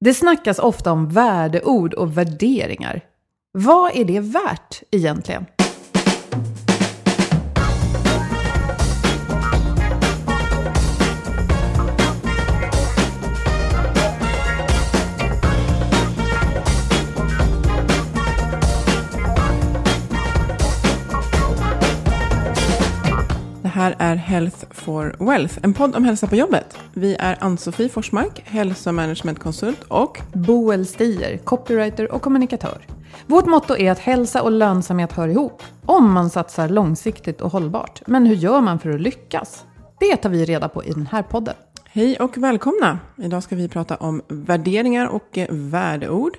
Det snackas ofta om värdeord och värderingar. Vad är det värt egentligen? Här är Health for Wealth, en podd om hälsa på jobbet. Vi är Ann-Sofie Forsmark, hälsomanagementkonsult och Boel Stier, copywriter och kommunikatör. Vårt motto är att hälsa och lönsamhet hör ihop, om man satsar långsiktigt och hållbart. Men hur gör man för att lyckas? Det tar vi reda på i den här podden. Hej och välkomna! Idag ska vi prata om värderingar och eh, värdeord.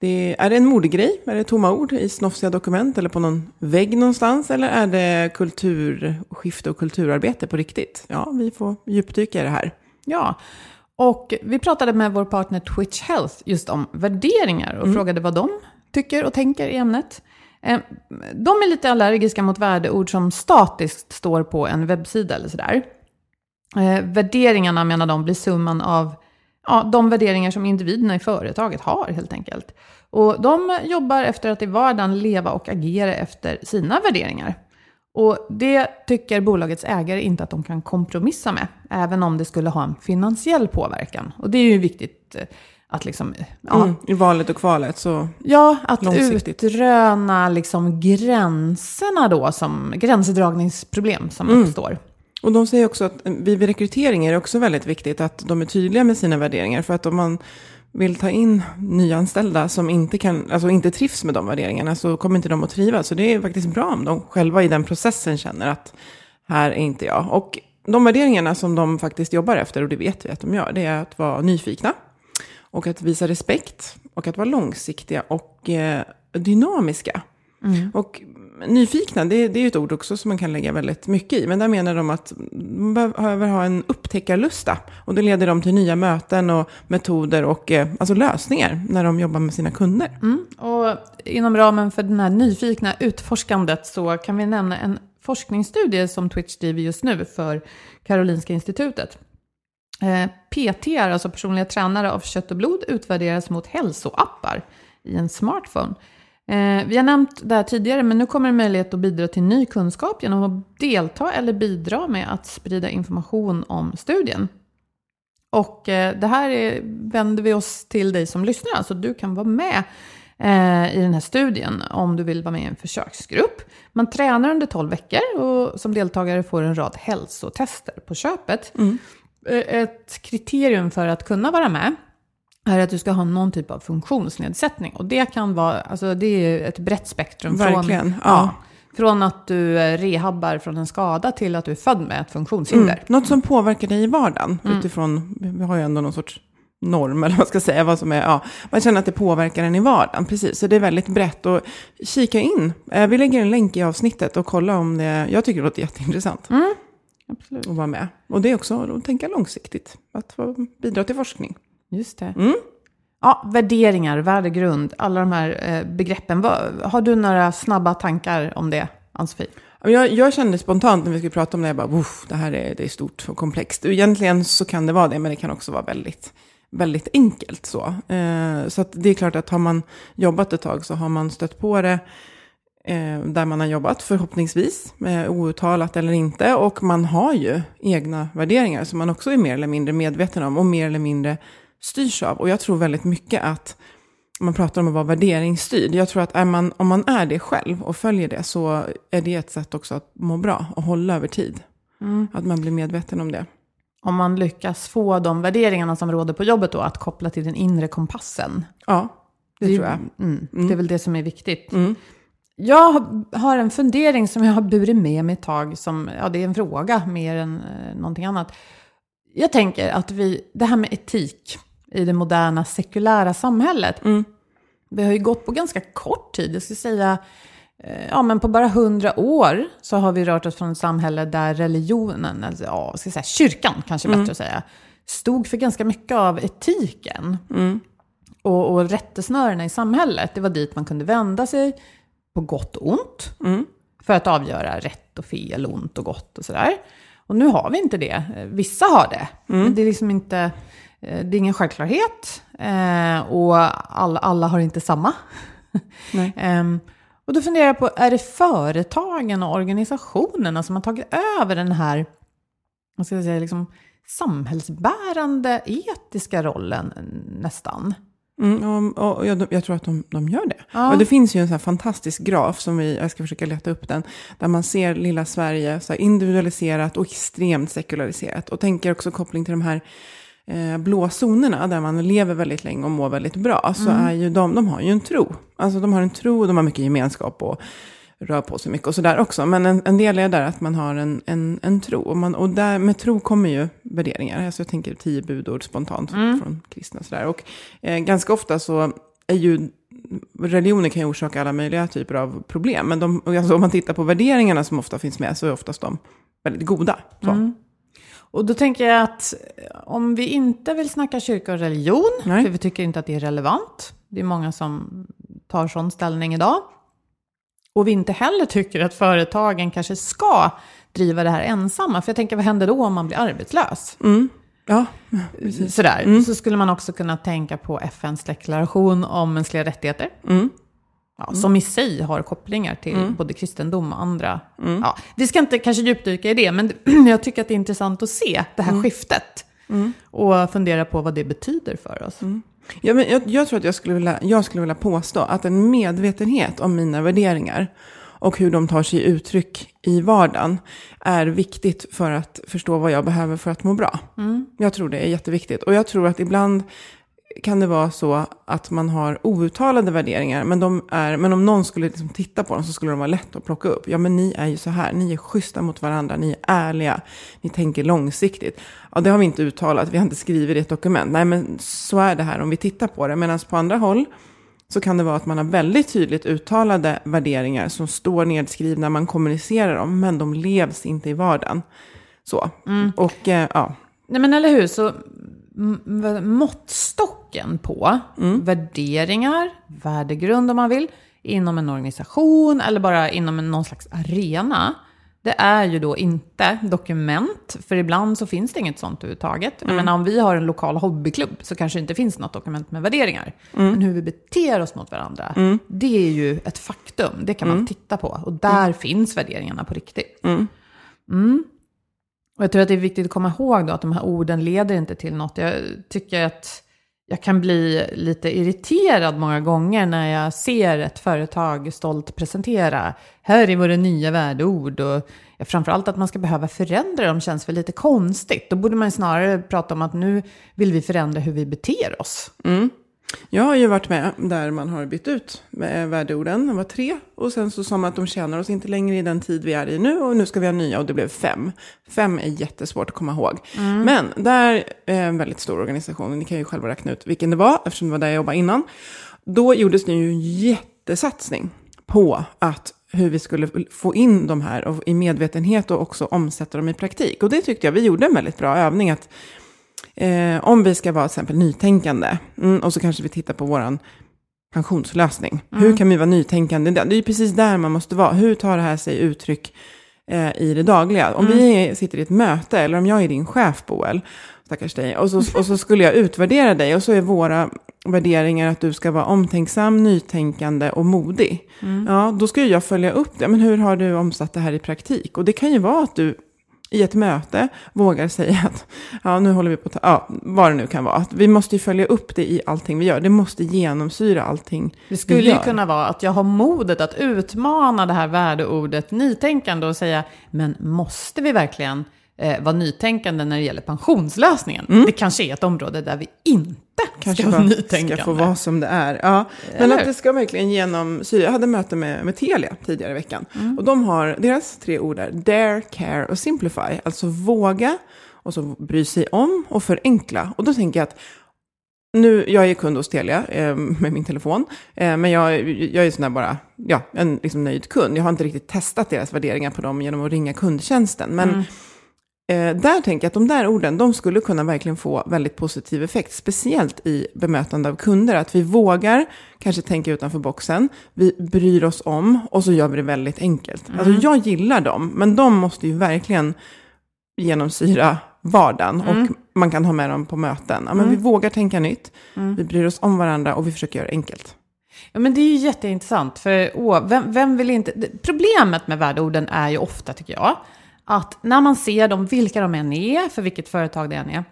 Det, är det en modegrej? Är det tomma ord i snofsiga dokument eller på någon vägg någonstans? Eller är det kulturskifte och kulturarbete på riktigt? Ja, vi får djupdyka i det här. Ja, och vi pratade med vår partner Twitch Health just om värderingar och frågade vad de tycker och tänker i ämnet. Eh, De är lite allergiska mot värdeord som statiskt står på en webbsida eller sådär. Eh, Värderingarna menar de blir summan av ja, de värderingar som individerna i företaget har helt enkelt. Och de jobbar efter att i vardagen leva och agera efter sina värderingar. Och det tycker bolagets ägare inte att de kan kompromissa med, även om det skulle ha en finansiell påverkan. Och det är ju viktigt eh, att liksom, ja, Mm, I valet och kvalet så... Ja, att utröna liksom gränserna då, som, gränsdragningsproblem som Mm. uppstår. Och de säger också att vid rekrytering är det också väldigt viktigt att de är tydliga med sina värderingar. För att om man vill ta in nyanställda som inte, kan, alltså inte trivs med de värderingarna så kommer inte de att trivas. Så det är faktiskt bra om de själva i den processen känner att här är inte jag. Och de värderingarna som de faktiskt jobbar efter, och det vet vi att de gör, det är att vara nyfikna. Och att visa respekt. Och att vara långsiktiga och eh, dynamiska. Och nyfikna, det, det är ju ett ord också som man kan lägga väldigt mycket i. Men där menar de att man behöver ha en upptäckarlusta. Och det leder dem till nya möten och metoder och eh, alltså lösningar när de jobbar med sina kunder. Mm. Och inom ramen för den här nyfikna utforskandet så kan vi nämna en forskningsstudie som Twitch driver just nu för Karolinska institutet. Eh, PT, alltså personliga tränare av kött och blod, utvärderas mot hälsoappar i en smartphone. Eh, vi har nämnt det här tidigare, men nu kommer en möjlighet att bidra till ny kunskap genom att delta eller bidra med att sprida information om studien. Och eh, det här är, vänder vi oss till dig som lyssnar, alltså du kan vara med eh, i den här studien om du vill vara med i en försöksgrupp. Man tränar under 12 veckor och som deltagare får en rad hälsotester på köpet. Eh, Ett kriterium för att kunna vara med är att du ska ha någon typ av funktionsnedsättning. Och det kan vara, alltså det är ett brett spektrum. Verkligen, Från, ja. från att du eh, rehabbar från en skada till att du är född med ett funktionshinder. Mm. Något som påverkar dig i vardagen utifrån, vi har ju ändå någon sorts norm, eller vad man ska säga, vad som är, ja, man känner att det påverkar en i vardagen, precis. Så det är väldigt brett och kika in. Eh, Vi lägger en länk i avsnittet och kolla om det, jag tycker det låter jätteintressant. absolut. att vara med. Och det är också att tänka långsiktigt, att bidra till forskning. Just det. Mm. Ja, värderingar, värdegrund, alla de här eh, begreppen. Har du några snabba tankar om det, Ann-Sofie? Jag, jag kände spontant när vi skulle prata om det, jag bara, "Uff, det här är, det är stort och komplext. Egentligen så kan det vara det, men det kan också vara väldigt, väldigt enkelt så. Eh, så det är klart att har man jobbat ett tag så har man stött på det eh, där man har jobbat förhoppningsvis, eh, outtalat eller inte. Och man har ju egna värderingar som man också är mer eller mindre medveten om och mer eller mindre styrs av. Och jag tror väldigt mycket att man pratar om att vara värderingsstyrd. Jag tror att man, om man är det själv och följer det så är det ett sätt också att må bra och hålla över tid. Att man blir medveten om det. Om man lyckas få de värderingarna som råder på jobbet då att koppla till den inre kompassen. Ja, det, är- tror jag. Mm, Det är väl det som är viktigt. Mm. Jag har- har en fundering som jag har burit med mig ett tag. Som, ja, det är en fråga mer än eh, någonting annat. Jag tänker att vi, det här med etik i det moderna sekulära samhället. Mm. Vi har ju gått på ganska kort tid. Jag skulle säga, eh, ja men på bara hundra år så har vi rört oss från ett samhälle där religionen, alltså, ja, ska jag säga, kyrkan kanske bättre att säga, stod för ganska mycket av etiken och, och rättesnörena i samhället. Det var dit man kunde vända sig på gott och ont för att avgöra rätt och fel, ont och gott och sådär. Och nu har vi inte det. Vissa har det, men det är liksom inte, det är ingen självklarhet eh, och alla, alla har inte samma. Ehm, och då funderar jag på, är det företagen och organisationerna som har tagit över den här, vad ska jag säga, liksom samhällsbärande etiska rollen nästan? Mm, och, och jag, jag tror att de, de gör det. Ja. Och det finns ju en sån här fantastisk graf som vi, jag ska försöka leta upp den, där man ser lilla Sverige så individualiserat och extremt sekulariserat. Och tänker också koppling till de här eh, blå zonerna där man lever väldigt länge och mår väldigt bra. Så är ju de, de har ju en tro. Alltså de har en tro och de har mycket gemenskap och rör på sig mycket och sådär också. Men en, en del är där att man har en, en, en tro. Och, man, och där, med tro kommer ju värderingar. Alltså jag tänker tio budord spontant från kristna sådär. Och eh, ganska ofta så är ju religioner kan ju orsaka alla möjliga typer av problem. Men de, alltså om man tittar på värderingarna som ofta finns med så är oftast de väldigt goda. Så. Och då tänker jag att eh, om vi inte vill snacka kyrka och religion, Nej. för vi tycker inte att det är relevant, det är många som tar sån ställning idag, och vi inte heller tycker att företagen kanske ska driva det här ensamma, för jag tänker vad händer då om man blir arbetslös? Ja, Sådär. Så skulle man också kunna tänka på FNs deklaration om mänskliga rättigheter. Ja, som i sig har kopplingar till både kristendom och andra. Ja, vi ska inte kanske djupdyka i det, men jag tycker att det är intressant att se det här skiftet. Och fundera på vad det betyder för oss. Ja, men jag, jag tror att jag skulle, vilja, jag skulle vilja påstå att en medvetenhet om mina värderingar och hur de tar sig uttryck i vardagen är viktigt för att förstå vad jag behöver för att må bra. Jag tror det är jätteviktigt. Och jag tror att ibland kan det vara så att man har outtalade värderingar, men, de är, men om någon skulle liksom titta på dem så skulle de vara lätt att plocka upp. Ja, men ni är ju så här, ni är schyssta mot varandra, ni är ärliga, ni tänker långsiktigt. Ja, det har vi inte uttalat, vi har inte skrivit det i ett dokument. Nej, men så är det här om vi tittar på det. Medan på andra håll så kan det vara att man har väldigt tydligt uttalade värderingar som står nedskrivna, man kommunicerar dem, men de levs inte i vardagen. Så, och eh, ja. Nej men eller hur, så måttstocken på värderingar, värdegrund om man vill, inom en organisation eller bara inom en, någon slags arena, det är ju då inte dokument, för ibland så finns det inget sånt överhuvudtaget. Jag menar om vi har en lokal hobbyklubb så kanske det inte finns något dokument med värderingar. Men hur vi beter oss mot varandra, det är ju ett faktum. Det kan man titta på. Och där finns värderingarna på riktigt. Och jag tror att det är viktigt att komma ihåg då att de här orden leder inte till något. Jag tycker att jag kan bli lite irriterad många gånger när jag ser ett företag stolt presentera, här är våra nya värdeord. Och framförallt att man ska behöva förändra dem känns väl lite konstigt. Då borde man ju snarare prata om att nu vill vi förändra hur vi beter oss. Mm. Jag har ju varit med där man har bytt ut med värdeorden. Det var tre. Och sen så sa man att de tjänar oss inte längre i den tid vi är i nu. Och nu ska vi ha nya och det blev fem. Fem är jättesvårt att komma ihåg. Men där är en väldigt stor organisation. Ni kan ju själva räkna ut vilken det var. Eftersom det var där jag jobbade innan. Då gjordes det ju en jättesatsning på att hur vi skulle få in de här och, i medvetenhet och också omsätta dem i praktik. Och det tyckte jag vi gjorde en väldigt bra övning. att eh, Om vi ska vara till exempel nytänkande mm, och så kanske vi tittar på våran pensionslösning. Mm. Hur kan vi vara nytänkande? Det är ju precis där man måste vara. Hur tar det här sig uttryck eh, i det dagliga? Om mm. vi sitter i ett möte eller om jag är din chef, Boel, stackars dig, och så, och så skulle jag utvärdera dig och så är våra värderingar att du ska vara omtänksam, nytänkande och modig. Mm. Ja, då ska ju jag följa upp det. Men hur har du omsatt det här i praktik? Och det kan ju vara att du i ett möte vågar säga att ja, nu håller vi på att ja, vad det nu kan vara. Att vi måste ju följa upp det i allting vi gör. Det måste genomsyra allting Det skulle ju kunna vara att jag har modet att utmana det här värdeordet nytänkande och säga, men måste vi verkligen eh, vara nytänkande när det gäller pensionslösningen? Mm. Det kanske är ett område där vi inte kanske ska vara nytänkande. ska få vara som det är. Ja. Men att det ska verkligen genomsyra. Jag hade möte med, med Telia tidigare i veckan. Mm. Och de har, deras tre ord är dare, care och simplify. Alltså våga, och så bry sig om och förenkla. Och då tänker jag att nu, jag är kund hos Telia eh, med min telefon, eh, men jag, jag är sån där bara, ja, en liksom nöjd kund. Jag har inte riktigt testat deras värderingar på dem genom att ringa kundtjänsten. Men mm. Eh, där tänker jag att de där orden, de skulle kunna verkligen få väldigt positiv effekt, speciellt i bemötande av kunder. Att vi vågar kanske tänka utanför boxen, vi bryr oss om och så gör vi det väldigt enkelt. Mm. Alltså jag gillar dem, men de måste ju verkligen genomsyra vardagen mm. och man kan ha med dem på möten. Ja, men mm. Vi vågar tänka nytt, mm. vi bryr oss om varandra och vi försöker göra det enkelt. Ja, men det är ju jätteintressant, för åh, vem, vem vill inte... Problemet med värdeorden är ju ofta, tycker jag, att när man ser dem, vilka de än är, för vilket företag det än är,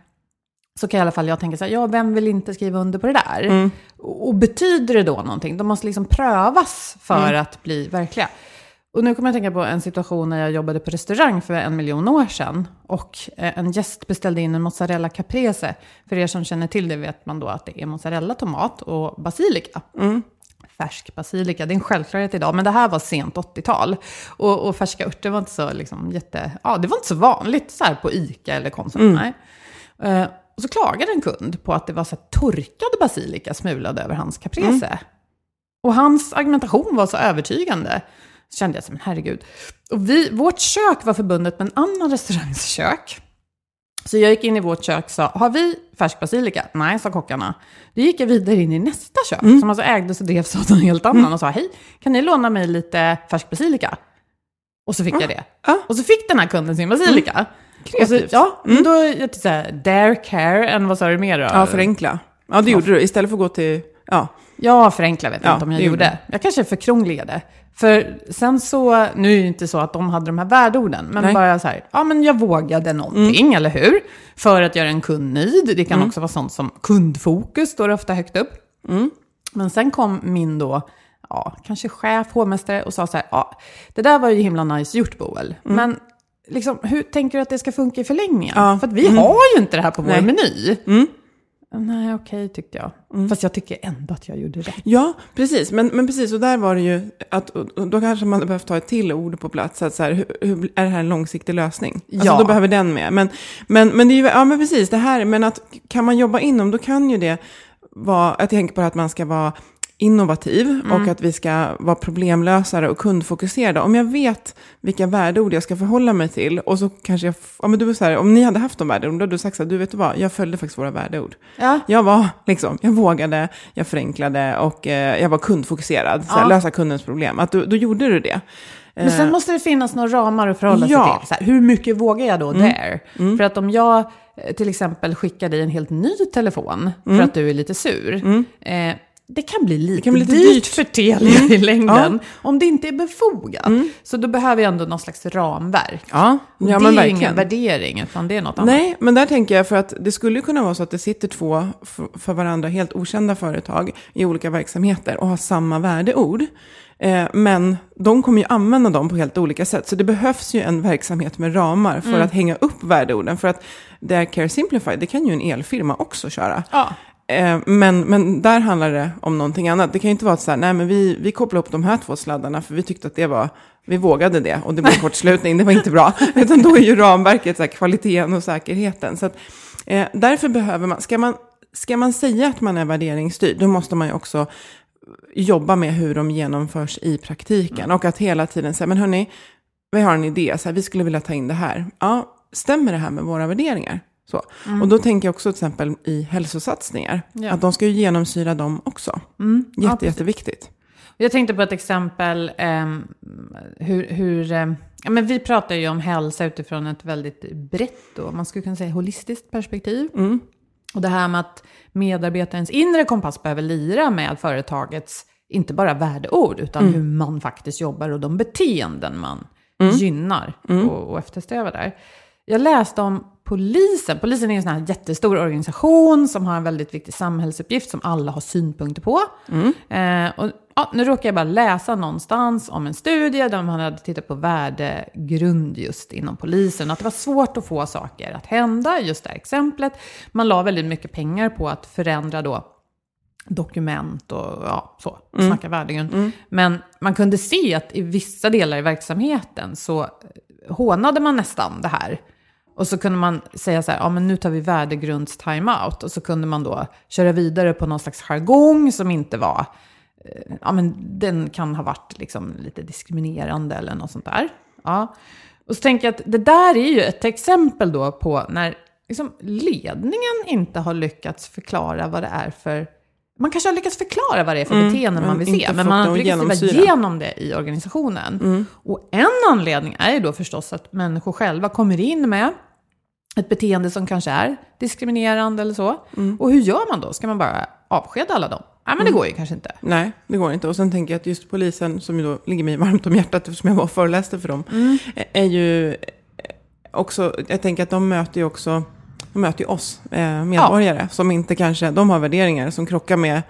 så kan i alla fall jag tänka så här, ja, vem vill inte skriva under på det där? Mm. Och, och betyder det då någonting? De måste liksom prövas för mm. att bli verkliga. Och nu kommer jag att tänka på en situation när jag jobbade på restaurang för en miljon år sedan. Och eh, en gäst beställde in en mozzarella caprese. För er som känner till det vet man då att det är mozzarella, tomat och basilika. Mm färsk basilika. Det är en självklarhet idag, men det här var sent 80-tal. Och, och färska örter var inte så liksom, jätte... Ja, det var inte så vanligt så här på ICA eller Konsum. Mm. Uh, och så klagade en kund på att det var så torkad basilika smulad över hans caprese. Mm. Och hans argumentation var så övertygande. Så kände jag som, herregud. Och vi, vårt kök var förbundet med en annan restaurangs kök. Så jag gick in i vårt kök och sa, har vi färsk basilika? Nej, sa kockarna. Då gick jag vidare in i nästa kök, mm. som alltså ägdes och drevs av någon helt annan, mm. och sa, hej, kan ni låna mig lite färsk basilika? Och så fick mm. jag det. Och så fick den här kunden sin basilika. Mm. Kreativt. Så, ja, mm. då jag så här, dare care, än vad sa du mer då? Ja, förenkla. Ja, det gjorde du. Istället för att gå till, ja. Ja, förenkla vet jag ja, inte om jag gjorde. gjorde. Jag kanske förkrångligade. För sen så, nu är det inte så att de hade de här värdeorden, men Nej. bara så här, ja men jag vågade någonting, mm. eller hur? För att göra en kund nöjd. Det kan mm. också vara sånt som kundfokus, står ofta högt upp. Mm. Men sen kom min då, ja, kanske chef, hovmästare och sa så här, ja, det där var ju himla nice gjort Boel, mm. men liksom, hur tänker du att det ska funka i förlängningen? Ja. För att vi mm. har ju inte det här på vår Nej. meny. Nej, okej okay, tyckte jag. Mm. Fast jag tycker ändå att jag gjorde rätt. Ja, precis. Men, men precis, och där var det ju att då kanske man behövt ta ett till ord på plats. Att så här, hur, hur, är det här en långsiktig lösning? Alltså, ja. då behöver den med. Men, men, men det är ju, ja men precis, det här, men att kan man jobba inom, då kan ju det vara, jag tänker på att man ska vara innovativ mm. och att vi ska vara problemlösare och kundfokuserade. Om jag vet vilka värdeord jag ska förhålla mig till och så kanske jag, ja, men du så här, om ni hade haft de värdeorden, då hade du sagt så här, du vet du vad, jag följde faktiskt våra värdeord. Ja. Jag var liksom, jag vågade, jag förenklade och eh, jag var kundfokuserad, så här, ja. lösa kundens problem. Att du, då gjorde du det. Men sen eh, måste det finnas några ramar att förhålla ja. sig till. Så här, hur mycket vågar jag då mm. där? Mm. För att om jag eh, till exempel skickar dig en helt ny telefon mm. för att du är lite sur, mm. eh, det kan bli lite, kan bli lite dyrt, dyrt för Telia mm. i längden. Ja. Om det inte är befogat. Mm. Så då behöver jag ändå någon slags ramverk. Ja, ja det är ju ingen värdering, utan det är något annat. Nej, men där tänker jag för att det skulle kunna vara så att det sitter två för varandra helt okända företag i olika verksamheter och har samma värdeord. Eh, men de kommer ju använda dem på helt olika sätt. Så det behövs ju en verksamhet med ramar för mm. att hänga upp värdeorden. För att Dare Care Simplify, det kan ju en elfirma också köra. Ja. Eh, men, men där handlar det om någonting annat. Det kan ju inte vara så här, nej men vi, vi kopplar upp de här två sladdarna för vi tyckte att det var, vi vågade det och det blev kortslutning, det var inte bra. Utan då är ju ramverket så här, kvaliteten och säkerheten. Så att, eh, därför behöver man, ska man, ska man säga att man är värderingsstyrd, då måste man ju också jobba med hur de genomförs i praktiken. Och att hela tiden säga, men hörni, vi har en idé, så här, vi skulle vilja ta in det här. Ja, stämmer det här med våra värderingar? Så. Och då tänker jag också till exempel i hälsosatsningar, Ja. att de ska ju genomsyra dem också. Mm. Ja, Jätte, precis. jätteviktigt. Jag tänkte på ett exempel ehm, hur, hur ja, men vi pratar ju om hälsa utifrån ett väldigt brett och man skulle kunna säga holistiskt perspektiv. Och det här med att medarbetarens inre kompass behöver lira med företagets, inte bara värdeord, utan hur man faktiskt jobbar och de beteenden man gynnar och, och eftersträvar där. Jag läste om polisen. Polisen är en sån här jättestor organisation som har en väldigt viktig samhällsuppgift som alla har synpunkter på. Eh, och, ja, nu råkar jag bara läsa någonstans om en studie där man hade tittat på värdegrund just inom polisen. Att det var svårt att få saker att hända, just det här exemplet. Man la väldigt mycket pengar på att förändra då dokument och ja, så, snacka värdegrund. Men man kunde se att i vissa delar i verksamheten så eh, hånade man nästan det här. Och så kunde man säga så här, ja men nu tar vi värdegrunds timeout. Och så kunde man då köra vidare på någon slags jargong som inte var, eh, ja men den kan ha varit liksom lite diskriminerande eller något sånt där. Ja. Och så tänker jag att det där är ju ett exempel då på när liksom ledningen inte har lyckats förklara vad det är för man kanske har lyckats förklara vad det är för beteenden man vill se, men man har inte lyckats driva igenom det i organisationen. Och en anledning är ju då förstås att människor själva kommer in med ett beteende som kanske är diskriminerande eller så. Och hur gör man då? Ska man bara avskeda alla dem? Nej, men det går ju kanske inte. Nej, det går inte. Och sen tänker jag att just polisen, som ju då ligger mig varmt om hjärtat eftersom jag var och föreläste för dem, är ju också, jag tänker att de möter ju också, de möter ju oss eh, medborgare som inte kanske, de har värderingar som krockar med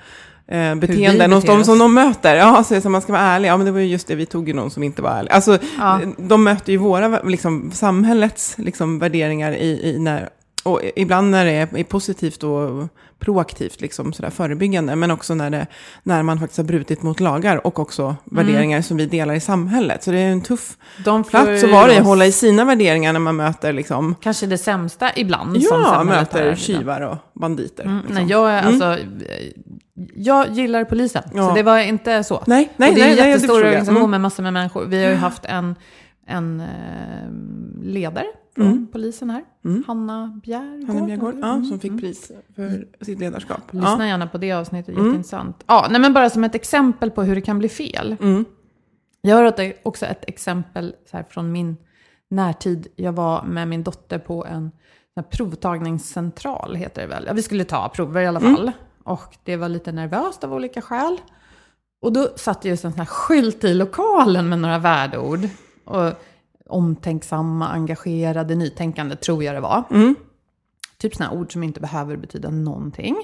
eh, beteenden hos beter de oss. som de möter. Ja, så, så man ska vara ärlig. Ja, men det var ju just det, vi tog ju någon som inte var ärlig. Alltså, Ja. de möter ju våra, liksom, samhällets liksom, värderingar i, i när, och ibland när det är, positivt och proaktivt, liksom, sådär, förebyggande, men också när, det, när man faktiskt har brutit mot lagar och också värderingar som vi delar i samhället. Så det är en tuff De plats att vara i, att hålla i sina värderingar när man möter, liksom, Kanske det sämsta ibland som ja, samhället möter tjuvar och banditer. Mm, liksom. nej, jag, är alltså, eh, jag gillar polisen, Ja. så det var inte så. Nej, nej, och det är nej, en nej, jättestor jag. organisation Mm. med massor med människor. Vi har ju haft en, en eh, ledare från polisen här, Hanna Bjärgård. Mm. Hanna Bjergård, ja, Mm, som fick pris för sitt ledarskap. Lyssna Ja. Mm. gärna på det avsnittet, jätteintressant. Ja, nej, men bara som ett exempel på hur det kan bli fel. Mm. Jag har också ett exempel så här, från min närtid. Jag var med min dotter på en provtagningscentral, heter det väl. Ja, vi skulle ta prover i alla Mm. fall. Och det var lite nervöst av olika skäl. Och då satt det just en sån här skylt i lokalen med några värdeord. Och omtänksamma, engagerade, nytänkande tror jag det var. Mm. Typ sådana ord som inte behöver betyda någonting.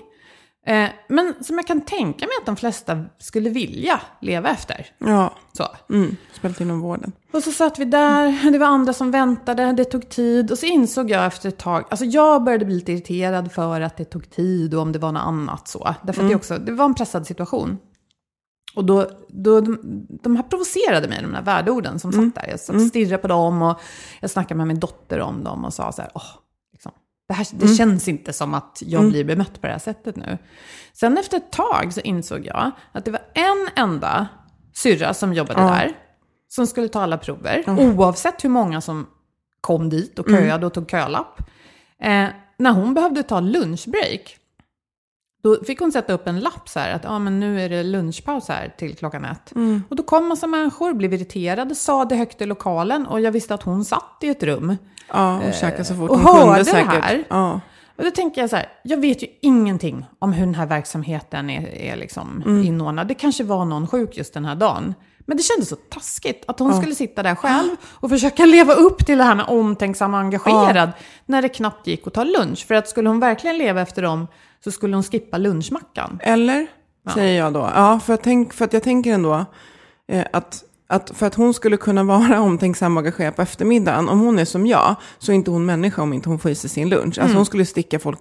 Eh, men som jag kan tänka mig att de flesta skulle vilja leva efter. Ja, Så. mm. spelat inom vården. Och så satt vi där, det var andra som väntade, det tog tid. Och så insåg jag efter ett tag, alltså jag började bli lite irriterad för att det tog tid och om det var något annat så. Därför att det, också, det var en pressad situation. Och då, då de, de här provocerade mig, de här värdeorden som satt där. Jag satt och stirrade på dem och jag snackade med min dotter om dem och sa så här, åh, liksom, det, här, det känns inte som att jag blir bemött på det här sättet nu. Sen efter ett tag så insåg jag att det var en enda syrra som jobbade där, som skulle ta alla prover, oavsett hur många som kom dit och köade och tog kölapp. Eh, när hon behövde ta lunchbreak, då fick hon sätta upp en lapp så här att ah, men nu är det lunchpaus här till klockan ett. Och då kom massa människor, blev irriterade, sa det högt i lokalen och jag visste att hon satt i ett rum. Ja, och käka så fort och hon kunde hörde det säkert. här. Ja. Och då tänker jag så här, jag vet ju ingenting om hur den här verksamheten är, är liksom inordnad. Det kanske var någon sjuk just den här dagen. Men det kändes så taskigt att hon skulle sitta där själv och försöka leva upp till det här med omtänksam och engagerad när det knappt gick att ta lunch. För att skulle hon verkligen leva efter dem så skulle hon skippa lunchmackan. Eller, säger jag då. Ja, för, att tänk, för att jag tänker ändå eh, att, att för att hon skulle kunna vara omtänksam och engagerad på eftermiddagen, om hon är som jag, så är inte hon människa om inte hon får i sig sin lunch. Alltså hon skulle sticka folk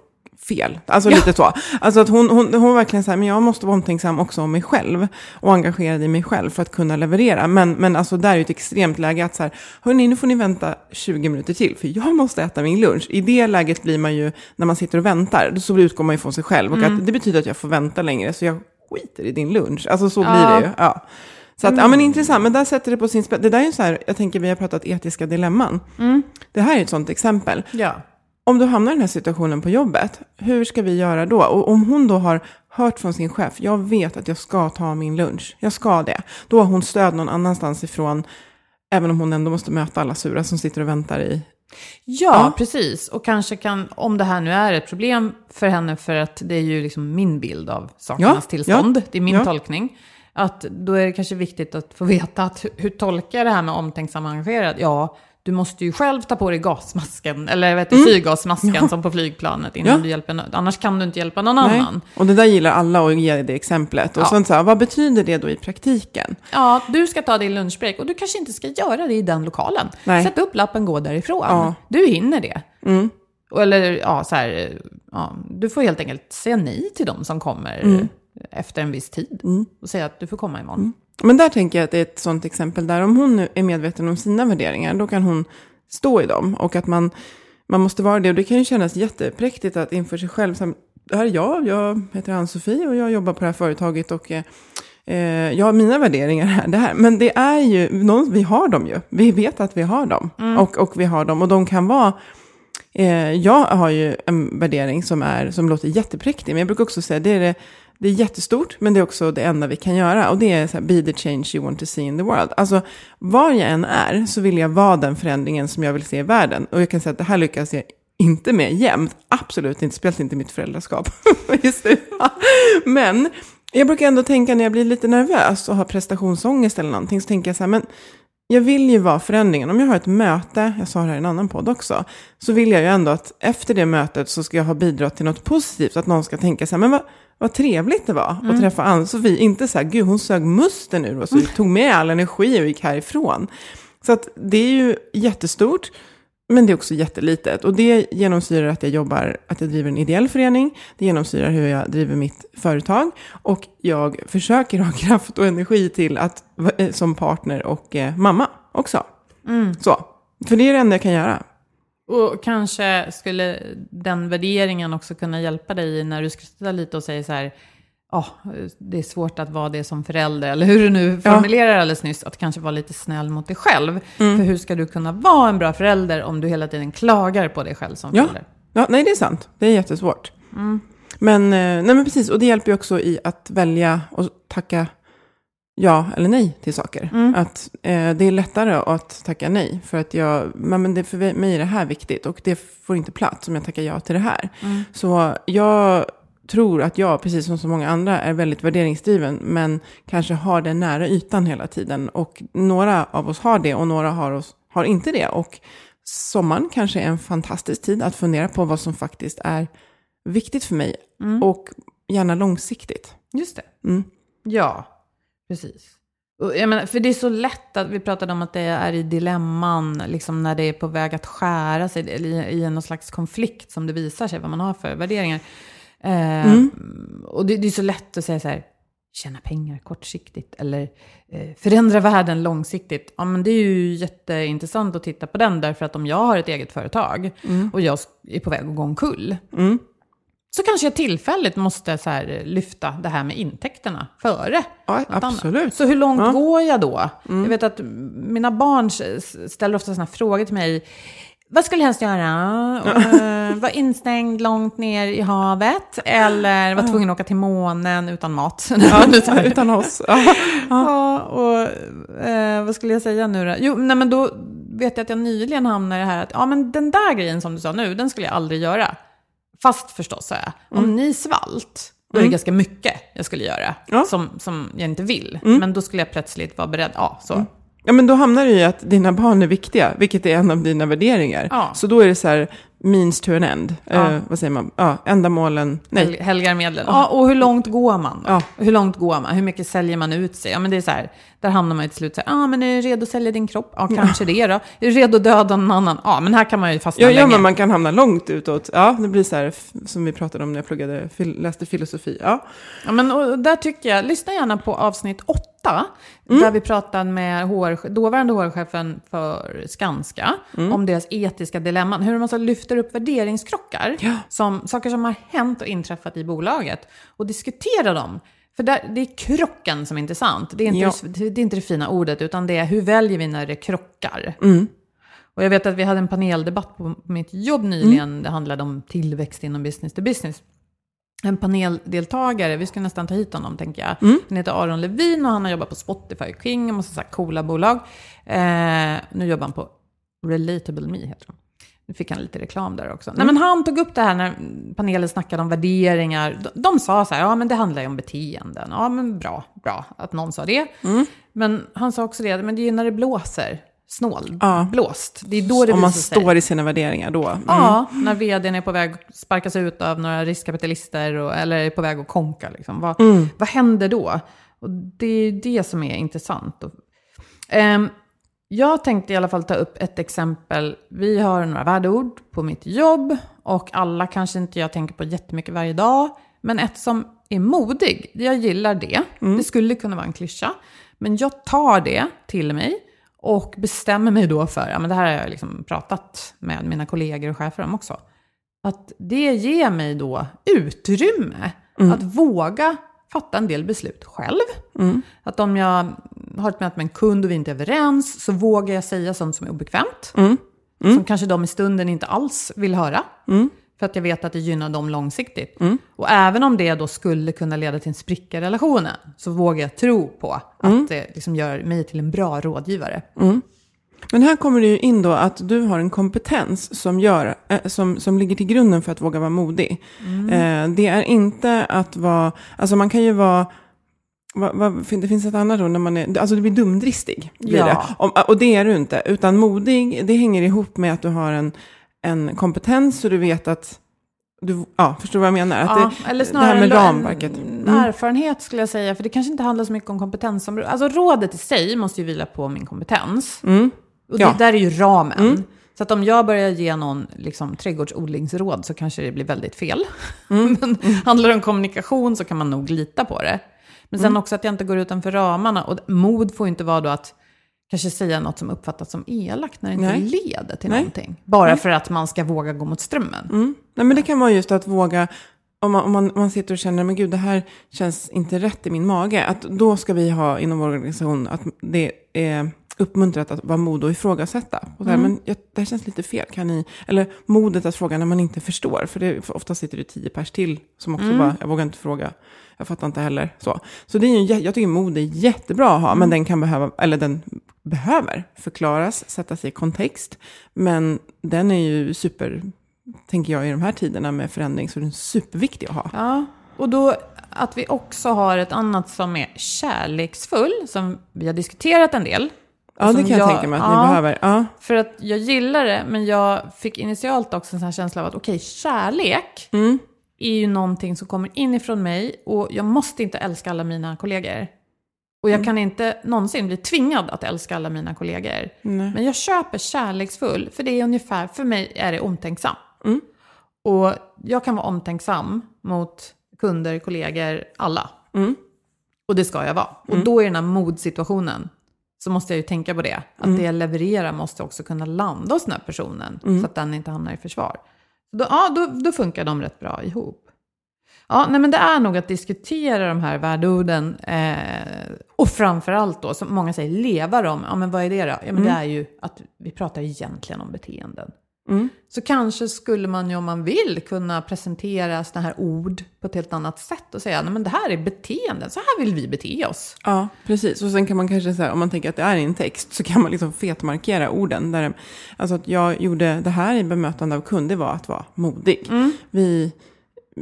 fel. Alltså lite så. Alltså att hon, hon, hon verkligen säger, men jag måste vara omtänksam också om mig själv. Och engagerad i mig själv för att kunna leverera. Men, men alltså där är ju ett extremt läge att så här, hörni, nu får ni vänta 20 minuter till, för jag måste äta min lunch. I det läget blir man ju, när man sitter och väntar, så utgår man ju från sig själv. Och att det betyder att jag får vänta längre, så jag skiter i din lunch. Alltså så Ja. blir det ju. Ja. Så att, ja men intressant, men där sätter det på sin spets. Det där är ju så här, jag tänker vi har pratat etiska dilemman. Det här är ett sånt exempel. Ja. Om du hamnar i den här situationen på jobbet, hur ska vi göra då? Och om hon då har hört från sin chef, jag vet att jag ska ta min lunch, jag ska det. Då har hon stöd någon annanstans ifrån, även om hon ändå måste möta alla sura som sitter och väntar i. Ja, Ja. precis. Och kanske kan, om det här nu är ett problem för henne, för att det är ju liksom min bild av sakernas Ja, tillstånd, ja, det är min tolkning, att då är det kanske viktigt att få veta att hur, hur tolkar jag det här med omtänksam och engagerad? Ja, du måste ju själv ta på dig gasmasken, eller vet du, syrgasmasken som på flygplanet innan Mm. Ja. du hjälper någon. Annars kan du inte hjälpa någon annan. Och det där gillar alla att ge det exemplet. Och Ja. sen så här, vad betyder det då i praktiken? Ja, du ska ta din lunchbreak och du kanske inte ska göra det i den lokalen. Nej. Sätt upp lappen, gå därifrån. Ja. Mm. Du hinner det. Och Eller ja, så här, ja, du får helt enkelt säga nej till dem som kommer Mm. efter en viss tid. Och säga att du får komma imorgon. Mm. Men där tänker jag att det är ett sånt exempel där om hon nu är medveten om sina värderingar, då kan hon stå i dem. Och att man, man måste vara det. Och det kan ju kännas jättepräktigt att inför sig själv, här, det här är jag, jag heter Ann-Sofie och jag jobbar på det här företaget och eh, eh, jag har mina värderingar här, det här. Men det är ju, någon, vi har dem ju. Vi vet att vi har dem. Och, och vi har dem. Och de kan vara Eh, jag har ju en värdering som, är, som låter jättepräktig, men jag brukar också säga det är, det, det är jättestort, men det är också det enda vi kan göra. Och det är så här, be the change you want to see in the world. Alltså, var jag än är så vill jag vara den förändringen som jag vill se i världen. Och jag kan säga att det här lyckas jag inte med jämt. Absolut inte, speciellt inte i mitt föräldraskap. Just det. Men jag brukar ändå tänka när jag blir lite nervös och har prestationsångest eller någonting, så tänker jag så här, men jag vill ju vara förändringen. Om jag har ett möte, jag sa det här i en annan podd också, så vill jag ju ändå att efter det mötet så ska jag ha bidragit till något positivt. Att någon ska tänka så här, men vad, vad trevligt det var att träffa Ann-Sofie. Inte så här, gud hon sög musten ur och så tog med all energi och gick härifrån. Så att det är ju jättestort. Men det är också jättelitet. Och det genomsyrar att jag jobbar, att jag driver en ideell förening. Det genomsyrar hur jag driver mitt företag. Och jag försöker ha kraft och energi till att, eh, som partner och eh, mamma också. Så. För det är det enda jag kan göra. Och kanske skulle den värderingen också kunna hjälpa dig när du skrattar lite och säger så här, "Ah, det är svårt att vara det som förälder, eller hur du nu Ja. formulerar alldeles nyss, att kanske vara lite snäll mot dig själv. Mm. För hur ska du kunna vara en bra förälder om du hela tiden klagar på dig själv som Ja. förälder? ja, nej det är sant. Det är jättesvårt. Men, eh, nej men precis, och det hjälper ju också i att välja och tacka ja eller nej till saker. Att eh, det är lättare att tacka nej. För att jag, men det, för mig är det här viktigt och det får inte plats om jag tackar ja till det här. Så jag tror att jag, precis som så många andra, är väldigt värderingsdriven. Men kanske har den nära ytan hela tiden. Och några av oss har det och några har, oss, har inte det. Och sommaren kanske är en fantastisk tid att fundera på vad som faktiskt är viktigt för mig. Och gärna långsiktigt. Just det. Mm. Ja, precis. Jag menar, för det är så lätt att vi pratade om att det är i dilemman, liksom när det är på väg att skära sig, eller i, i någon slags konflikt som det visar sig vad man har för värderingar. Eh, Mm. Och det, det är så lätt att säga så här, tjäna pengar kortsiktigt eller eh, förändra världen långsiktigt. Ja, men det är ju jätteintressant att titta på den, därför att om jag har ett eget företag och jag är på väg att gå omkull, Mm. så kanske jag tillfälligt måste så här, lyfta det här med intäkterna före. Ja, något annat. absolut. Så hur långt Ja. går jag då? Jag vet att mina barn ställer ofta sådana frågor till mig. Vad skulle helst göra? Uh, vara instängd långt ner i havet? Eller vara tvungen att åka till månen utan mat? Ja, utan oss. Ja. Ja, och eh, vad skulle jag säga nu då? Jo, nej men då vet jag att jag nyligen hamnade i det här att ja men den där grejen som du sa nu, den skulle jag aldrig göra. Fast förstås sa jag, om ni svalt, då är det ganska mycket jag skulle göra Ja. som, som jag inte vill. Men då skulle jag plötsligt vara beredd, ja så. Ja, men då hamnar det i att dina barn är viktiga, vilket är en av dina värderingar. Ja. Så då är det så här, means to an end. Ja. Eh, vad säger man? Ja, ändamålen. Nej. Hel- Helgar medlen. Ja, och hur långt går man? Då? Ja. Hur långt går man? Hur mycket säljer man ut sig? Ja, men det är så här, där hamnar man ju till slut så här, ja, ah, men är du redo att sälja din kropp? Ja, kanske det då. Är du redo att döda någon annan? Ja, men här kan man ju fastna Ja, ja, länge. men man kan hamna långt utåt. Ja, det blir så här, som vi pratade om när jag pluggade, läste filosofi. Ja, Ja, men och där tycker jag, lyssna gärna på avsnitt åtta, där vi pratade med HR, dåvarande HR-chefen för Skanska, om deras etiska dilemman. Hur de alltså lyfter upp värderingskrockar, som, saker som har hänt och inträffat i bolaget, och diskuterar dem För där, det är krocken som är intressant. Det är, inte, Ja. det, det är inte det fina ordet, utan det är hur väljer vi när det krockar. Mm. Och jag vet att vi hade en paneldebatt på mitt jobb nyligen. Mm. Det handlade om tillväxt inom business to business. En paneldeltagare, vi ska nästan ta hit honom tänker jag. Mm. Han heter Aron Levin och han har jobbat på Spotify, King och massa så coola bolag. Eh, nu jobbar han på Relatable Me heter de. Nu fick han lite reklam där också. Nej, men han tog upp det här när panelen snackade om värderingar. De, de sa så här, ja men det handlar ju om beteenden. Ja men bra, bra att någon sa det. Men han sa också det, men det är ju när det blåser, snål, Ja. blåst. Det är då det Om man visar sig. står i sina värderingar då. Mm. Ja, när vdn är på väg att sparkas ut av några riskkapitalister och, eller är på väg att konka. Liksom. Vad, Mm. vad händer då? Och det är det som är intressant. Ehm, jag tänkte i alla fall ta upp ett exempel. Vi har några värdeord på mitt jobb och alla kanske inte jag tänker på jättemycket varje dag. Men ett som är modig, jag gillar det. Det skulle kunna vara en klyscha. Men jag tar det till mig och bestämmer mig då för, ja men det här har jag liksom pratat med mina kollegor och chefer om också. Att det ger mig då utrymme att våga fatta en del beslut själv. Att om jag har ett möte med en kund och vi inte är överens så vågar jag säga sånt som är obekvämt. Som kanske de i stunden inte alls vill höra. För att jag vet att det gynnar dem långsiktigt. Och även om det då skulle kunna leda till en spricka i relationen så vågar jag tro på att det liksom gör mig till en bra rådgivare. Men här kommer det ju in då att du har en kompetens som, gör, eh, som, som ligger till grunden för att våga vara modig. Eh, det är inte att vara, alltså man kan ju vara, vad, fin- det finns ett annat ord när man är, alltså du blir dumdristig. Blir Ja. det. Om, och det är du inte, utan modig, det hänger ihop med att du har en, en kompetens och du vet att, du, ja, förstår vad jag menar? Att Ja, det, eller det snarare här med ramverket. Mm. erfarenhet skulle jag säga, för det kanske inte handlar så mycket om kompetensområde. Alltså rådet i sig måste ju vila på min kompetens. Mm. Och det Ja. där är ju ramen. Så att om jag börjar ge någon liksom, trädgårdsodlingsråd så kanske det blir väldigt fel. Mm. Men handlar det om kommunikation så kan man nog lita på det. Men Mm. sen också att jag inte går utanför ramarna. Och mod får ju inte vara då att kanske säga något som uppfattas som elakt när det inte Nej. leder till Nej. någonting. Bara för att man ska våga gå mot strömmen. Mm. Nej, men det kan vara just att våga, om man, om man, man sitter och känner, men gud, det här känns inte rätt i min mage. Att då ska vi ha inom vår organisation att det är uppmuntrat att vara mod och ifrågasätta. Och så här, Men jag, det här känns lite fel, kan ni? Eller modet att fråga när man inte förstår. För, det, för ofta sitter det tio pers till som också bara, jag vågar inte fråga. Jag fattar inte heller. Så, så det är ju, jag tycker mod är jättebra att ha, men den kan behöva, eller den behöver förklaras, sättas i kontext. Men den är ju super, tänker jag, i de här tiderna med förändring, så är den superviktig att ha. Ja, och då att vi också har ett annat som är kärleksfull, som vi har diskuterat en del. Ja, det kan jag, jag- tänka mig att ja. ni behöver. Ja. För att jag gillar det, men jag fick initialt också en sån här känsla av att okej, kärlek Mm. är ju någonting som kommer inifrån mig och jag måste inte älska alla mina kollegor. Och Mm. jag kan inte någonsin bli tvingad att älska alla mina kollegor. Nej. Men jag köper kärleksfull, för det är ungefär, för mig är det omtänksam. Mm. Och jag kan vara omtänksam mot kunder, kollegor, alla. Mm. Och det ska jag vara. Och då i den här modsituationen så måste jag ju tänka på det. Att Mm. det jag levererar måste också kunna landa hos den här personen. Så att den inte hamnar i försvar. Då, ja, då, då funkar de rätt bra ihop. Ja, nej, men det är nog att diskutera de här värdeorden. Eh, och framförallt då, som många säger, leva dem. Ja, men vad är det då? Ja, men det är ju att vi pratar egentligen om beteenden. Mm. Så kanske skulle man ju om man vill kunna presentera sådana här ord på ett helt annat sätt och säga, nej men det här är beteenden, så här vill vi bete oss. Ja, precis. Och sen kan man kanske säga, om man tänker att det är en text, så kan man liksom fetmarkera orden. Där, alltså att jag gjorde det här i bemötande av kund, det var att vara modig. Vi,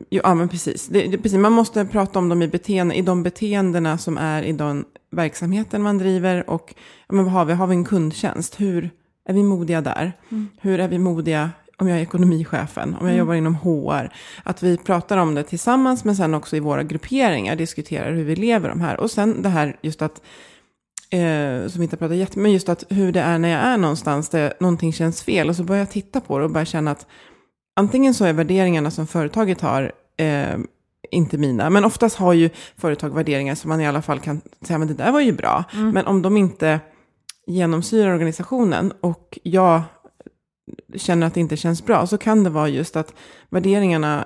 ja men precis. Det, det, precis. Man måste prata om dem i, beteende, i de beteendena som är i den verksamheten man driver. Och men vad har vi? Har vi en kundtjänst? Hur är vi modiga där? Hur är vi modiga om jag är ekonomichefen, om jag jobbar inom HR, att vi pratar om det tillsammans, men sen också i våra grupperingar diskuterar hur vi lever de här. Och sen det här just att, eh, som inte har pratat jättemycket, men just att hur det är när jag är någonstans där någonting känns fel, och så börjar jag titta på det och börjar känna att antingen så är värderingarna som företaget har eh, inte mina, men oftast har ju företag värderingar som man i alla fall kan säga, men det där var ju bra. Men om de inte genomsyrar organisationen och jag känner att det inte känns bra, så kan det vara just att värderingarna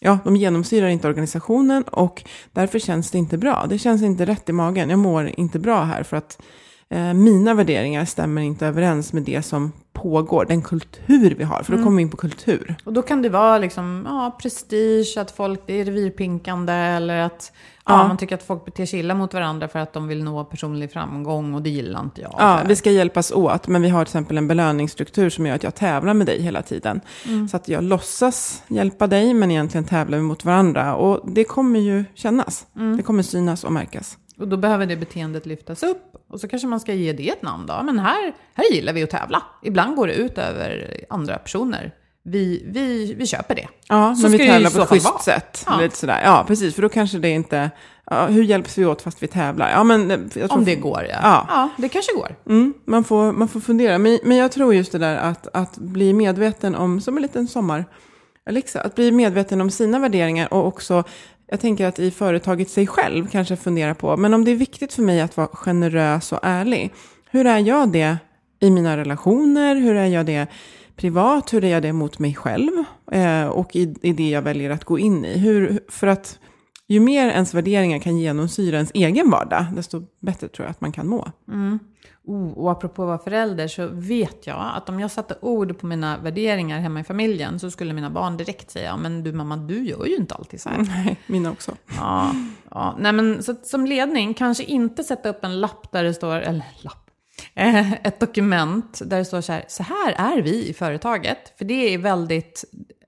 ja, de genomsyrar inte organisationen och därför känns det inte bra. Det känns inte rätt i magen. Jag mår inte bra här för att eh, mina värderingar stämmer inte överens med det som pågår, den kultur vi har. För då kommer vi in på kultur. Och då kan det vara liksom, ja, prestige, att folk det är revirpinkande eller att ja. Man tycker att folk beter sig illa mot varandra för att de vill nå personlig framgång och det gillar inte jag. Ja, vi ska hjälpas åt, men vi har till exempel en belöningsstruktur som gör att jag tävlar med dig hela tiden. Mm. Så att jag låtsas hjälpa dig, men egentligen tävlar vi mot varandra. Och det kommer ju kännas. Mm. Det kommer synas och märkas. Och då behöver det beteendet lyftas upp. Och så kanske man ska ge det ett namn då. Men här, här gillar vi att tävla. Ibland går det ut över andra personer. Vi, vi, vi köper det. Ja, Så men vi tävlar på ett schysst sätt. Ja. Lite sådär. Ja, precis. För då kanske det inte... Ja, hur hjälps vi åt fast vi tävlar? Ja, men eh, Om det går, ja. Ja. ja det kanske går. Mm, man, får, man får fundera. Men, men jag tror just det där att, att bli medveten om, som en liten sommar, Alexa, att bli medveten om sina värderingar och också, jag tänker att i företaget sig själv kanske fundera på, men om det är viktigt för mig att vara generös och ärlig, hur är jag det i mina relationer? Hur är jag det privat? Hur är jag det mot mig själv? Eh, och i, i det jag väljer att gå in i. Hur, för att ju mer ens värderingar kan genomsyra ens egen vardag, desto bättre tror jag att man kan må. Oh, och apropå att vara förälder så vet jag att om jag satte ord på mina värderingar hemma i familjen så skulle mina barn direkt säga men du mamma, du gör ju inte alltid så här. Nej, mina också. Ja, ja. Nej, men så som ledning, kanske inte sätta upp en lapp där det står, eller lapp, ett dokument där det står så här, så här är vi i företaget. För det är väldigt,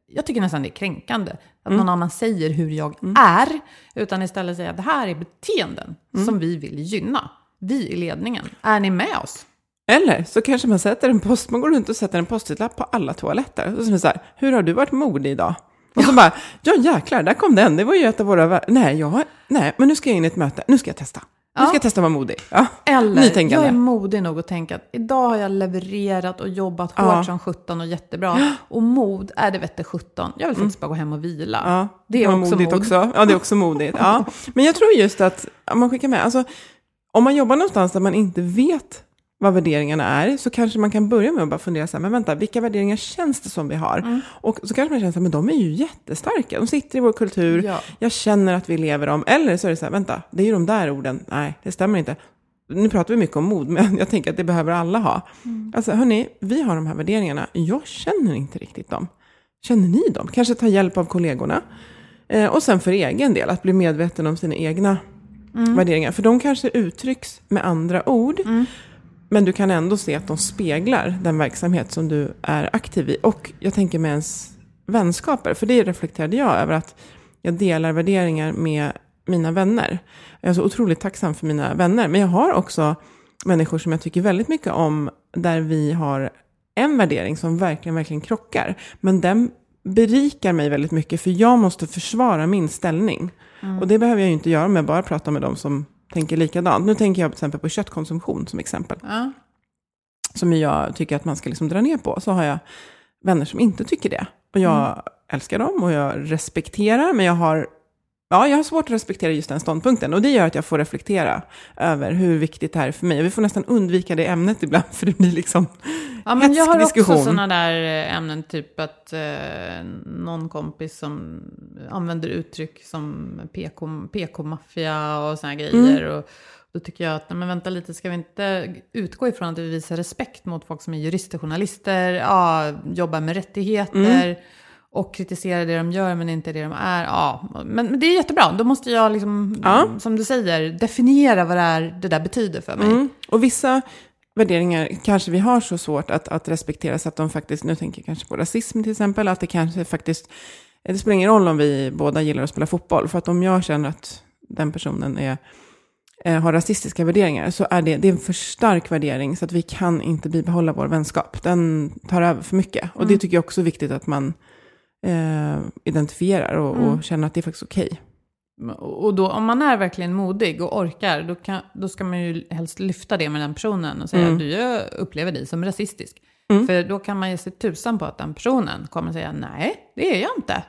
jag tycker nästan det är kränkande. Att någon annan säger hur jag är, utan istället säga att det här är beteenden som vi vill gynna. Vi i ledningen, är ni med oss? Eller så kanske man sätter en post, man går runt och sätter en post-it-lapp på alla toaletter. Och så är så här, hur har du varit modig idag? Och så bara, ja jäklar, där kom den, det var ju ett av våra, nej, jag nej, men nu ska jag in i ett möte, nu ska jag testa. Nu Ja. ska jag testa att vara modig. Ja. Eller, Nytänkande. jag är modig nog att tänka att idag har jag levererat och jobbat Ja. hårt som 17 och jättebra. Och mod är det vette 17. Jag vill faktiskt bara gå hem och vila. Ja, Det är också modigt mod. också. Ja, det är också modigt. Ja. Men jag tror just att, om man skickar med, alltså, om man jobbar någonstans där man inte vet vad värderingarna är, så kanske man kan börja med att bara fundera så här, men vänta, vilka värderingar känns det som vi har? Mm. Och så kanske man känner så här, men de är ju jättestarka, de sitter i vår kultur, Ja. jag känner att vi lever dem. Eller så är det så här, vänta, det är ju de där orden, nej, det stämmer inte. Nu pratar vi mycket om mod, men jag tänker att det behöver alla ha. Mm. Alltså, hörni, vi har de här värderingarna, jag känner inte riktigt dem. Känner ni dem? Kanske ta hjälp av kollegorna. Eh, och sen för egen del, att bli medveten om sina egna värderingar. För de kanske uttrycks med andra ord. Men du kan ändå se att de speglar den verksamhet som du är aktiv i. Och jag tänker med ens vänskaper. För det reflekterade jag över att jag delar värderingar med mina vänner. Jag är så otroligt tacksam för mina vänner. Men jag har också människor som jag tycker väldigt mycket om. Där vi har en värdering som verkligen, verkligen krockar. Men den berikar mig väldigt mycket. För jag måste försvara min ställning. Och det behöver jag ju inte göra om jag bara pratar med dem som tänker likadant. Nu tänker jag till exempel på köttkonsumtion som exempel. Ja. Som jag tycker att man ska liksom dra ner på. Så har jag vänner som inte tycker det. Och jag älskar dem och jag respekterar. Men jag har, ja, jag har svårt att respektera just den ståndpunkten. Och det gör att jag får reflektera över hur viktigt det här är för mig. Vi får nästan undvika det ämnet ibland. För det blir liksom Ja, men jag har diskussion. också sådana där eh, ämnen, typ att eh, någon kompis som använder uttryck som PK, PK-maffia och såna här grejer. Mm. Och då tycker jag att, nej, men vänta lite, ska vi inte utgå ifrån att vi visar respekt mot folk som är jurister, journalister, ja, jobbar med rättigheter. Mm. Och kritiserar det de gör men inte det de är. Ja, men, men det är jättebra. Då måste jag, liksom, Ja. som du säger, definiera vad det, är, det där betyder för mig. Mm. Och vissa värderingar kanske vi har så svårt att, att respektera så att de faktiskt, nu tänker jag kanske på rasism till exempel, att det kanske faktiskt, det spelar ingen roll om vi båda gillar att spela fotboll, för att om jag känner att den personen är, eh, har rasistiska värderingar så är det, det är en för stark värdering så att vi kan inte bibehålla vår vänskap. Den tar över för mycket. Och det tycker jag också är viktigt att man eh, identifierar och, och känner att det är faktiskt okej. Och då, om man är verkligen modig och orkar, då, kan, då ska man ju helst lyfta det med den personen och säga Mm. att du jag upplever dig som rasistisk. Mm. För då kan man ge sig tusan på att den personen kommer säga nej, det är jag inte.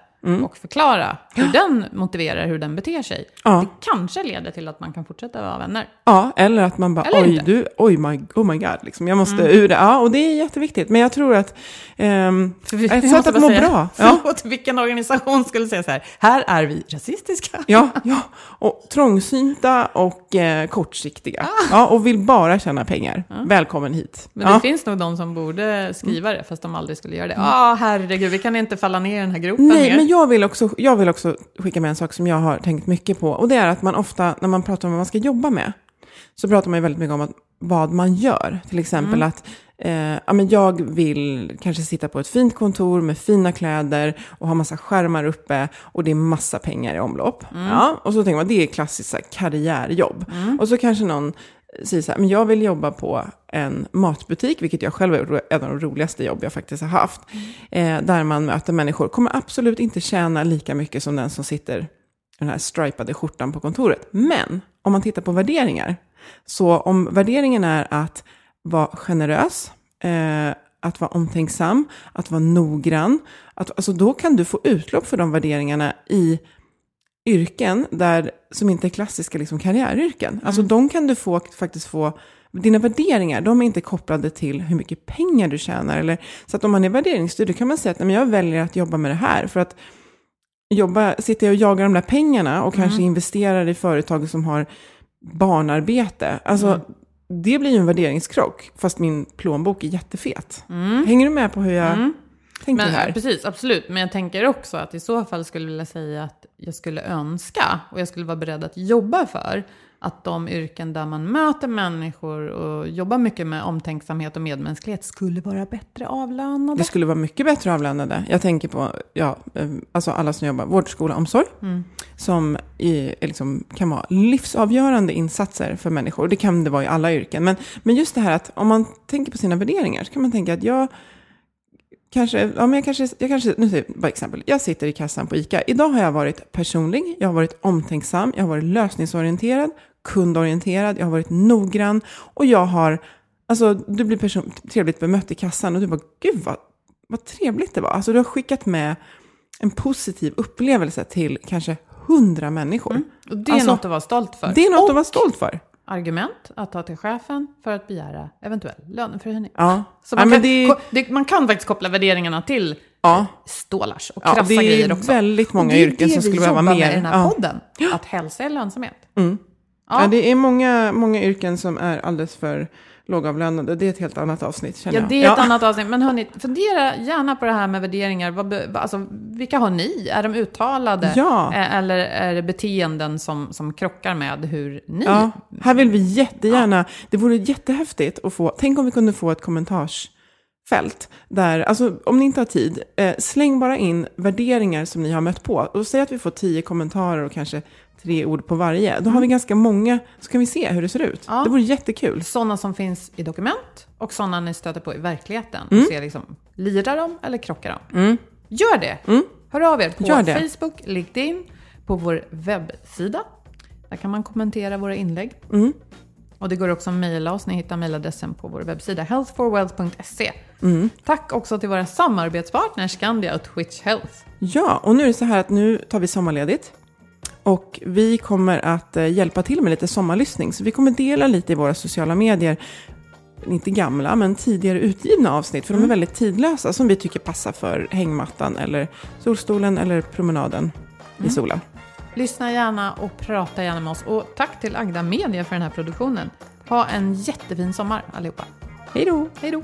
Och förklara hur den motiverar hur den beter sig. Ja. Det kanske leder till att man kan fortsätta vara vänner. Ja, eller att man bara, Eller oj, inte. Mm. du, oj, my, oh my god, liksom, jag måste ur det. Ja, och det är jätteviktigt. Men jag tror att ehm, vi- ett sätt att må säga, bra. Ja, Förlåt, vilken organisation skulle säga så här, här är vi rasistiska. ja, ja, och trångsynta och eh, kortsiktiga. Ja, och vill bara tjäna pengar. Välkommen hit. Men ja. det finns nog de som borde skriva det, fast de aldrig skulle göra det. Ja, herregud, vi kan inte falla ner i den här gropen Nej, mer. Men jag vill, också, jag vill också skicka med en sak som jag har tänkt mycket på. Och det är att man ofta, när man pratar om vad man ska jobba med, så pratar man ju väldigt mycket om att, vad man gör. Till exempel att eh, ja, men jag vill kanske sitta på ett fint kontor med fina kläder och ha massa skärmar uppe och det är massa pengar i omlopp. Ja, och så tänker man, det är klassiskt så här, karriärjobb. Och så kanske någon säger så här, men jag vill jobba på en matbutik, vilket jag själv är en av de roligaste jobb jag faktiskt har haft. Eh, där man möter människor, kommer absolut inte tjäna lika mycket som den som sitter i den här stripade skjortan på kontoret. Men om man tittar på värderingar, så om värderingen är att vara generös, eh, att vara omtänksam, att vara noggrann, att, alltså då kan du få utlopp för de värderingarna i yrken där, som inte är klassiska liksom, karriäryrken. Alltså de kan du få, faktiskt få, dina värderingar, de är inte kopplade till hur mycket pengar du tjänar. Eller, så att om man är värderingsstyrd, då kan man säga att "Nej, men jag väljer att jobba med det här. För att jobba, sitter jag och jagar de där pengarna och kanske investerar i företag som har barnarbete. Alltså, det blir ju en värderingskrock, fast min plånbok är jättefet. Hänger du med på hur jag tänker Men, här? Precis, absolut. Men jag tänker också att i så fall skulle jag vilja säga att jag skulle önska och jag skulle vara beredd att jobba för att de yrken där man möter människor och jobbar mycket med omtänksamhet och medmänsklighet skulle vara bättre avlönade. Det skulle vara mycket bättre avlönade. Jag tänker på ja, eh, alltså alla som jobbar vård, skola, omsorg. Som är, är liksom, kan vara livsavgörande insatser för människor. Det kan det vara i alla yrken. Men, men just det här att om man tänker på sina värderingar så kan man tänka att jag kanske, ja, men jag kanske, jag kanske, nu säger jag bara exempel. Jag sitter i kassan på ICA. Idag har jag varit personlig, jag har varit omtänksam, jag har varit lösningsorienterad, kundorienterad, jag har varit noggrann och jag har, alltså du blir person, trevligt bemött i kassan och du bara, gud vad, vad trevligt det var. Alltså du har skickat med en positiv upplevelse till kanske hundra människor. Och det är Alltså, något att vara stolt för. Det är något och att vara stolt för. Argument att ta till chefen för att begära eventuell löneförhöjning. Ja. Så Ja, man, men kan, det- det, man kan faktiskt koppla värderingarna till Ja. stålars och Ja, krassa det är grejer också. väldigt många och det är yrken det som skulle vi behöva jobbar mer. med i den här Ja. podden. Att hälsa är lönsamhet. Ja. Ja. det är många, många yrken som är alldeles för lågavlönade. Det är ett helt annat avsnitt känner Ja, jag. det är ett annat avsnitt. Men hörni, fundera gärna på det här med värderingar. Vad, alltså, vilka har ni? Är de uttalade? Ja. Eller är det beteenden som, som krockar med hur ni... Ja, här vill vi jättegärna, det vore jättehäftigt att få, tänk om vi kunde få ett kommentarsfält där, alltså om ni inte har tid, eh, släng bara in värderingar som ni har mött på. Och säg att vi får tio kommentarer och kanske tre ord på varje. Då har vi ganska många, så kan vi se hur det ser ut. Ja. Det vore jättekul. Sådana som finns i dokument och sådana ni stöter på i verkligheten. Mm. Och ser liksom, lirar de eller krockar de? Gör det! Hör av er på Mm. Gör det. Facebook, LinkedIn, på vår webbsida. Där kan man kommentera våra inlägg. Mm. Och det går också att mejla oss. Ni hittar mejladressen på vår webbsida healthforwealth.se. Mm. Tack också till våra samarbetspartners Skandia och Twitch Health. Ja, och nu är det så här att nu tar vi sommarledigt. Och vi kommer att eh, hjälpa till med lite sommarlyssning. Så vi kommer dela lite i våra sociala medier. Inte gamla, men tidigare utgivna avsnitt. För de är väldigt tidlösa. Som vi tycker passar för hängmattan eller solstolen eller promenaden i solen. Lyssna gärna och prata gärna med oss. Och tack till Agda Media för den här produktionen. Ha en jättefin sommar allihopa. Hej då! Hej då!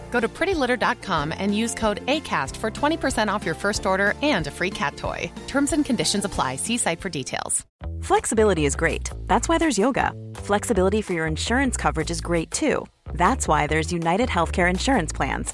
Go to prettylitter.com and use code ACAST for 20% off your first order and a free cat toy. Terms and conditions apply. See site for details. Flexibility is great. That's why there's yoga. Flexibility for your insurance coverage is great too. That's why there's United Healthcare Insurance Plans.